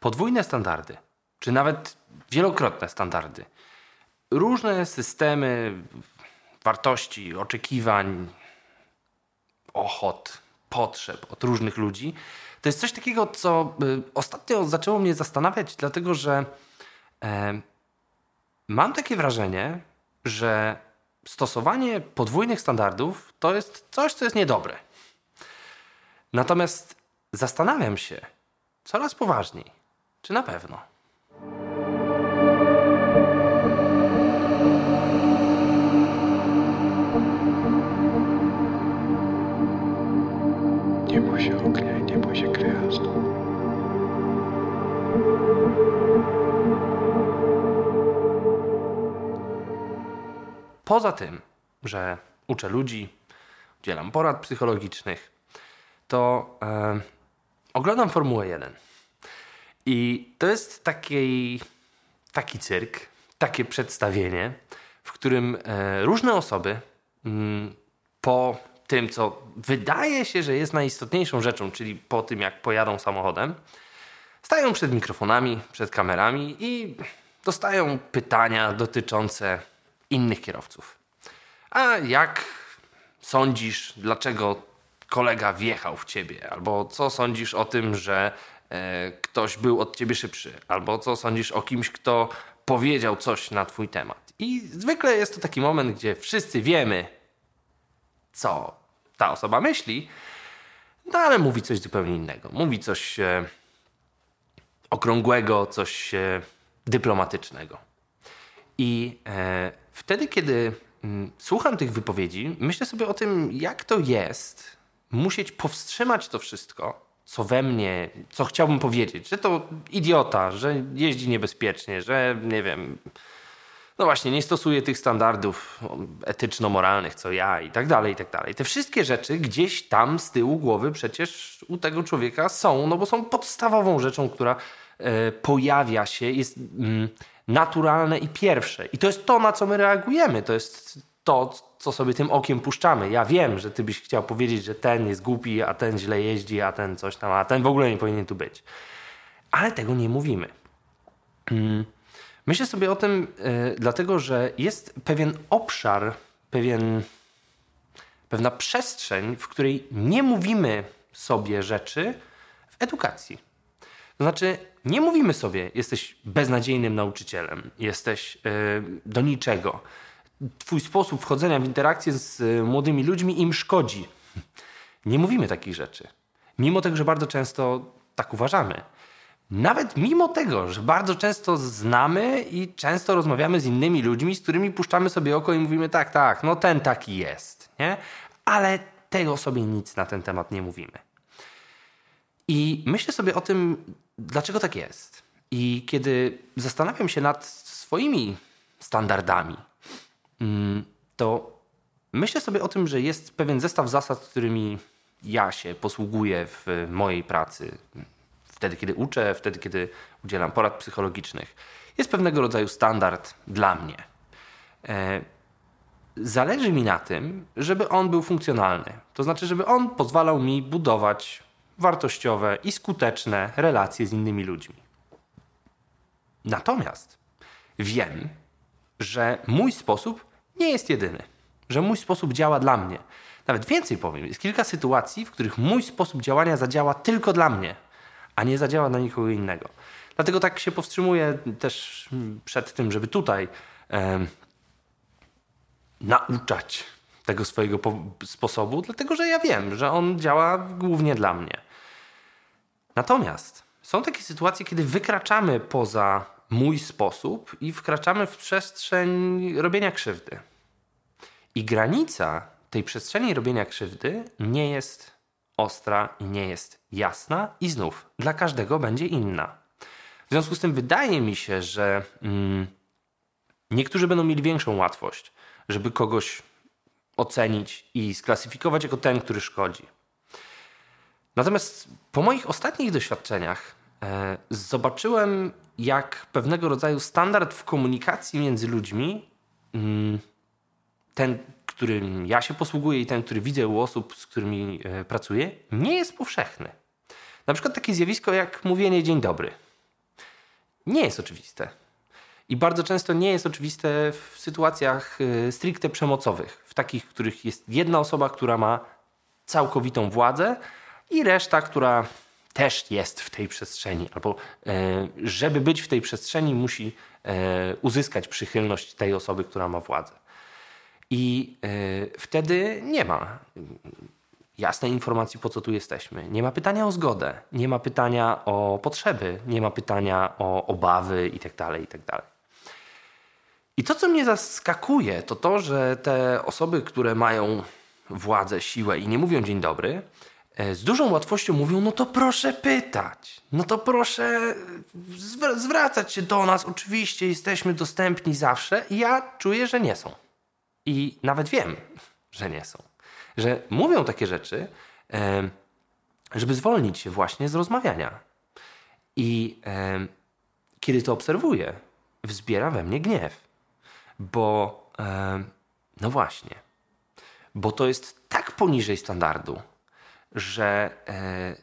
podwójne standardy, czy nawet wielokrotne standardy, różne systemy wartości, oczekiwań, ochot, potrzeb od różnych ludzi, to jest coś takiego, co y, ostatnio zaczęło mnie zastanawiać, dlatego że e, mam takie wrażenie, że stosowanie podwójnych standardów to jest coś, co jest niedobre. Natomiast zastanawiam się coraz poważniej, czy na pewno. Nie bój się ognia i nie bój się gwiazd. Poza tym, że uczę ludzi, udzielam porad psychologicznych, to e, oglądam Formułę 1. I to jest taki, taki cyrk, takie przedstawienie, w którym e, różne osoby mm, po tym, co wydaje się, że jest najistotniejszą rzeczą, czyli po tym, jak pojadą samochodem, stają przed mikrofonami, przed kamerami i dostają pytania dotyczące innych kierowców. A jak sądzisz, dlaczego kolega wjechał w ciebie? Albo co sądzisz o tym, że ktoś był od ciebie szybszy? Albo co sądzisz o kimś, kto powiedział coś na twój temat? I zwykle jest to taki moment, gdzie wszyscy wiemy, co ta osoba myśli, no ale mówi coś zupełnie innego. Mówi coś e, okrągłego, coś e, dyplomatycznego. I e, wtedy, kiedy mm, słucham tych wypowiedzi, myślę sobie o tym, jak to jest musieć powstrzymać to wszystko, co we mnie, co chciałbym powiedzieć, że to idiota, że jeździ niebezpiecznie, że nie wiem, no właśnie, nie stosuje tych standardów etyczno-moralnych, co ja i tak dalej, i tak dalej. Te wszystkie rzeczy gdzieś tam z tyłu głowy przecież u tego człowieka są, no bo są podstawową rzeczą, która e, pojawia się, jest mm, naturalne i pierwsze. I to jest to, na co my reagujemy. To jest to, co sobie tym okiem puszczamy. Ja wiem, że ty byś chciał powiedzieć, że ten jest głupi, a ten źle jeździ, a ten coś tam, a ten w ogóle nie powinien tu być. Ale tego nie mówimy. Mm. Myślę sobie o tym y, dlatego, że jest pewien obszar, pewien, pewna przestrzeń, w której nie mówimy sobie rzeczy w edukacji. To znaczy, nie mówimy sobie, jesteś beznadziejnym nauczycielem, jesteś y, do niczego. Twój sposób wchodzenia w interakcję z y, młodymi ludźmi im szkodzi. Nie mówimy takich rzeczy. Mimo tego, że bardzo często tak uważamy. Nawet mimo tego, że bardzo często znamy i często rozmawiamy z innymi ludźmi, z którymi puszczamy sobie oko i mówimy tak, tak, no ten taki jest, nie? Ale tej osobie nic na ten temat nie mówimy. I myślę sobie o tym, dlaczego tak jest. I kiedy zastanawiam się nad swoimi standardami, to myślę sobie o tym, że jest pewien zestaw zasad, którymi ja się posługuję w mojej pracy, wtedy, kiedy uczę, wtedy, kiedy udzielam porad psychologicznych. Jest pewnego rodzaju standard dla mnie. E, zależy mi na tym, żeby on był funkcjonalny. To znaczy, żeby on pozwalał mi budować wartościowe i skuteczne relacje z innymi ludźmi. Natomiast wiem, że mój sposób nie jest jedyny, że mój sposób działa dla mnie. Nawet więcej powiem, jest kilka sytuacji, w których mój sposób działania zadziała tylko dla mnie, a nie zadziała na nikogo innego. Dlatego tak się powstrzymuję też przed tym, żeby tutaj e, nauczać tego swojego sposobu, dlatego że ja wiem, że on działa głównie dla mnie. Natomiast są takie sytuacje, kiedy wykraczamy poza mój sposób i wkraczamy w przestrzeń robienia krzywdy. I granica tej przestrzeni robienia krzywdy nie jest ostra nie jest jasna, i znów dla każdego będzie inna. W związku z tym wydaje mi się, że mm, niektórzy będą mieli większą łatwość, żeby kogoś ocenić i sklasyfikować jako ten, który szkodzi. Natomiast po moich ostatnich doświadczeniach e, zobaczyłem, jak pewnego rodzaju standard w komunikacji między ludźmi, mm, ten, którym ja się posługuję i ten, który widzę u osób, z którymi e, pracuję, nie jest powszechny. Na przykład takie zjawisko jak mówienie dzień dobry. nie jest oczywiste. I bardzo często nie jest oczywiste w sytuacjach y, stricte przemocowych, w takich, w których jest jedna osoba, która ma całkowitą władzę i reszta, która też jest w tej przestrzeni, albo e, żeby być w tej przestrzeni, musi e, uzyskać przychylność tej osoby, która ma władzę. I e, wtedy nie ma jasnej informacji, po co tu jesteśmy. Nie ma pytania o zgodę, nie ma pytania o potrzeby, nie ma pytania o obawy itd. Tak itd. Tak I to, co mnie zaskakuje, to to, że te osoby, które mają władzę, siłę i nie mówią dzień dobry, E, z dużą łatwością mówią, no to proszę pytać, no to proszę zwracać się do nas, oczywiście jesteśmy dostępni zawsze. Ja czuję, że nie są. I nawet wiem, że nie są. Że mówią takie rzeczy, żeby zwolnić się właśnie z rozmawiania. I kiedy to obserwuję, wzbiera we mnie gniew. Bo, no właśnie, bo to jest tak poniżej standardu, że e,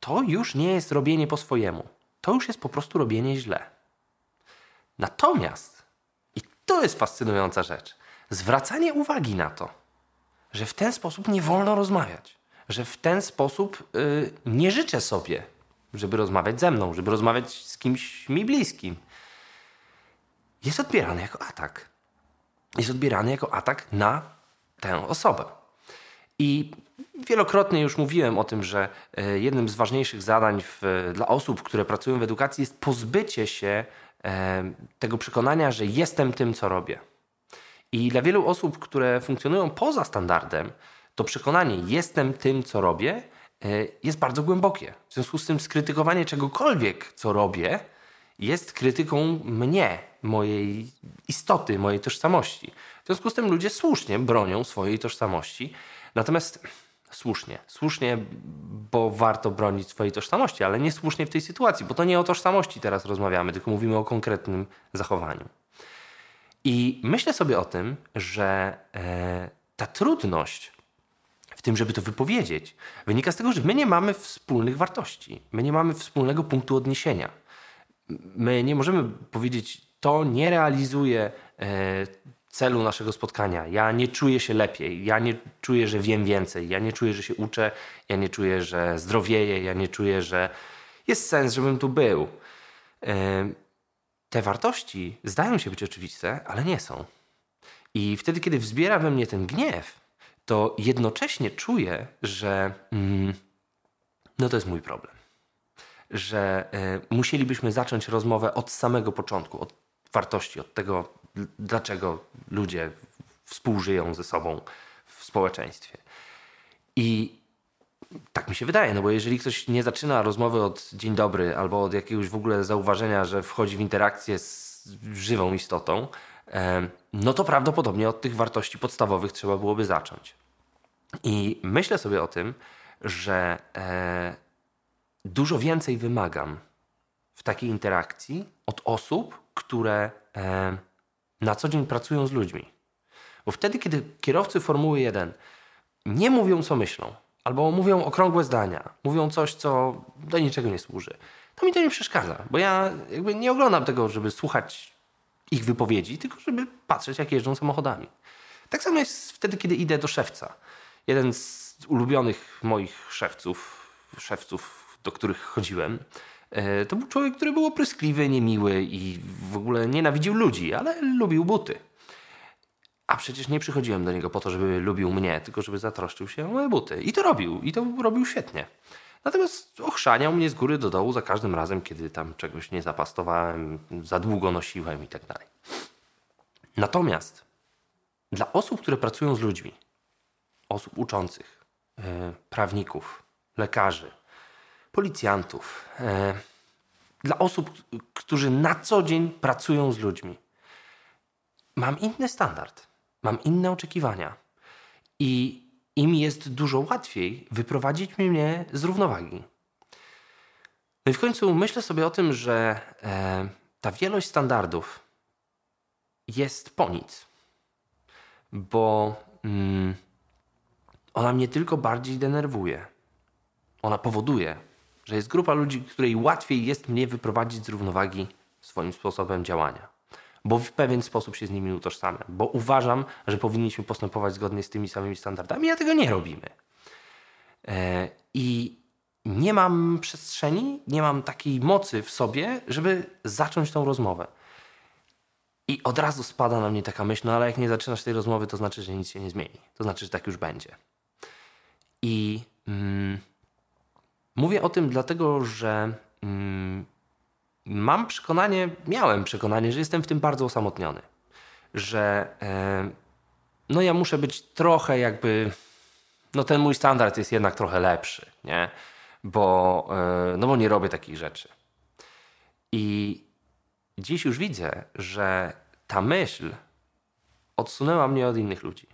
to już nie jest robienie po swojemu. To już jest po prostu robienie źle. Natomiast, i to jest fascynująca rzecz, zwracanie uwagi na to, że w ten sposób nie wolno rozmawiać, że w ten sposób y, nie życzę sobie, żeby rozmawiać ze mną, żeby rozmawiać z kimś mi bliskim, jest odbierany jako atak. Jest odbierany jako atak na tę osobę. I Wielokrotnie już mówiłem o tym, że e, jednym z ważniejszych zadań w, dla osób, które pracują w edukacji, jest pozbycie się e, tego przekonania, że jestem tym, co robię. I dla wielu osób, które funkcjonują poza standardem, to przekonanie jestem tym, co robię, e, jest bardzo głębokie. W związku z tym skrytykowanie czegokolwiek, co robię, jest krytyką mnie, mojej istoty, mojej tożsamości. W związku z tym ludzie słusznie bronią swojej tożsamości. Natomiast Słusznie. Słusznie, bo warto bronić swojej tożsamości, ale niesłusznie w tej sytuacji, bo to nie o tożsamości teraz rozmawiamy, tylko mówimy o konkretnym zachowaniu. I myślę sobie o tym, że e, ta trudność w tym, żeby to wypowiedzieć, wynika z tego, że my nie mamy wspólnych wartości, my nie mamy wspólnego punktu odniesienia. My nie możemy powiedzieć, to nie realizuje e, celu naszego spotkania. Ja nie czuję się lepiej, ja nie czuję, że wiem więcej, ja nie czuję, że się uczę, ja nie czuję, że zdrowieję, ja nie czuję, że jest sens, żebym tu był. Te wartości zdają się być oczywiste, ale nie są. I wtedy, kiedy wzbiera we mnie ten gniew, to jednocześnie czuję, że mm, no to jest mój problem. Że y, musielibyśmy zacząć rozmowę od samego początku, od wartości, od tego, dlaczego ludzie współżyją ze sobą w społeczeństwie. I tak mi się wydaje, no bo jeżeli ktoś nie zaczyna rozmowy od dzień dobry albo od jakiegoś w ogóle zauważenia, że wchodzi w interakcję z żywą istotą, no to prawdopodobnie od tych wartości podstawowych trzeba byłoby zacząć. I myślę sobie o tym, że e, dużo więcej wymagam w takiej interakcji od osób, które na co dzień pracują z ludźmi. Bo wtedy, kiedy kierowcy Formuły 1 nie mówią, co myślą, albo mówią okrągłe zdania, mówią coś, co do niczego nie służy, to mi to nie przeszkadza, bo ja jakby nie oglądam tego, żeby słuchać ich wypowiedzi, tylko żeby patrzeć, jak jeżdżą samochodami. Tak samo jest wtedy, kiedy idę do szewca. Jeden z ulubionych moich szewców, szewców, do których chodziłem, E, to był człowiek, który był opryskliwy, niemiły i w ogóle nienawidził ludzi, ale lubił buty. A przecież nie przychodziłem do niego po to, żeby lubił mnie, tylko żeby zatroszczył się o moje buty. I to robił. I to robił świetnie. Natomiast ochrzaniał mnie z góry do dołu za każdym razem, kiedy tam czegoś nie zapastowałem, za długo nosiłem i tak dalej. Natomiast dla osób, które pracują z ludźmi, osób uczących, yy, prawników, lekarzy, policjantów, e, dla osób, którzy na co dzień pracują z ludźmi. Mam inny standard, mam inne oczekiwania i im jest dużo łatwiej wyprowadzić mnie z równowagi. No i w końcu myślę sobie o tym, że e, ta wielość standardów jest po nic, bo mm, ona mnie tylko bardziej denerwuje. Ona powoduje, że jest grupa ludzi, której łatwiej jest mnie wyprowadzić z równowagi swoim sposobem działania, bo w pewien sposób się z nimi utożsamiam, bo uważam, że powinniśmy postępować zgodnie z tymi samymi standardami, a tego nie robimy. E, I nie mam przestrzeni, nie mam takiej mocy w sobie, żeby zacząć tą rozmowę. I od razu spada na mnie taka myśl, no ale jak nie zaczynasz tej rozmowy, to znaczy, że nic się nie zmieni. To znaczy, że tak już będzie. I mm, mówię o tym dlatego, że mm, mam przekonanie, miałem przekonanie, że jestem w tym bardzo osamotniony. Że e, no ja muszę być trochę jakby, no ten mój standard jest jednak trochę lepszy, nie? Bo, e, no bo nie robię takich rzeczy. I dziś już widzę, że ta myśl odsunęła mnie od innych ludzi.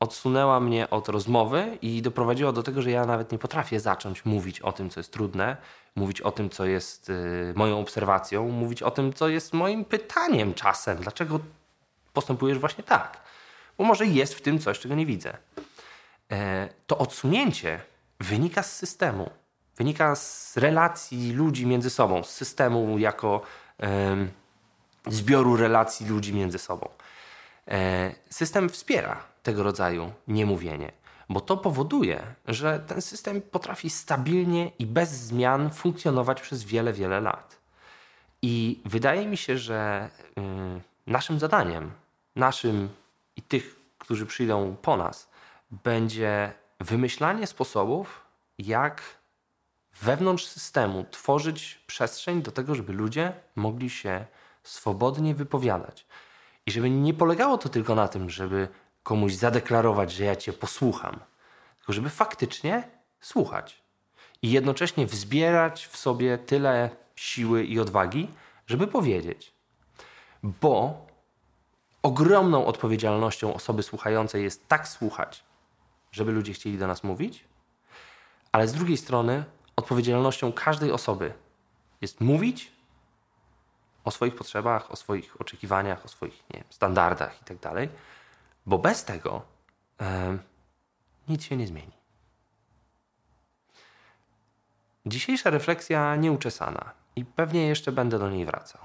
Odsunęła mnie od rozmowy i doprowadziła do tego, że ja nawet nie potrafię zacząć mówić o tym, co jest trudne, mówić o tym, co jest y, moją obserwacją, mówić o tym, co jest moim pytaniem czasem. Dlaczego postępujesz właśnie tak? Bo może jest w tym coś, czego nie widzę. E, to odsunięcie wynika z systemu, wynika z relacji ludzi między sobą, z systemu jako zbioru relacji ludzi między sobą. E, system wspiera tego rodzaju niemówienie, bo to powoduje, że ten system potrafi stabilnie i bez zmian funkcjonować przez wiele, wiele lat. I wydaje mi się, że y, naszym zadaniem, naszym i tych, którzy przyjdą po nas, będzie wymyślanie sposobów, jak wewnątrz systemu tworzyć przestrzeń do tego, żeby ludzie mogli się swobodnie wypowiadać. I żeby nie polegało to tylko na tym, żeby komuś zadeklarować, że ja cię posłucham, tylko żeby faktycznie słuchać i jednocześnie wzbierać w sobie tyle siły i odwagi, żeby powiedzieć. Bo ogromną odpowiedzialnością osoby słuchającej jest tak słuchać, żeby ludzie chcieli do nas mówić, ale z drugiej strony odpowiedzialnością każdej osoby jest mówić o swoich potrzebach, o swoich oczekiwaniach, o swoich wiem, standardach itd. Bo bez tego e, nic się nie zmieni. Dzisiejsza refleksja nieuczesana i pewnie jeszcze będę do niej wracał.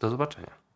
Do zobaczenia.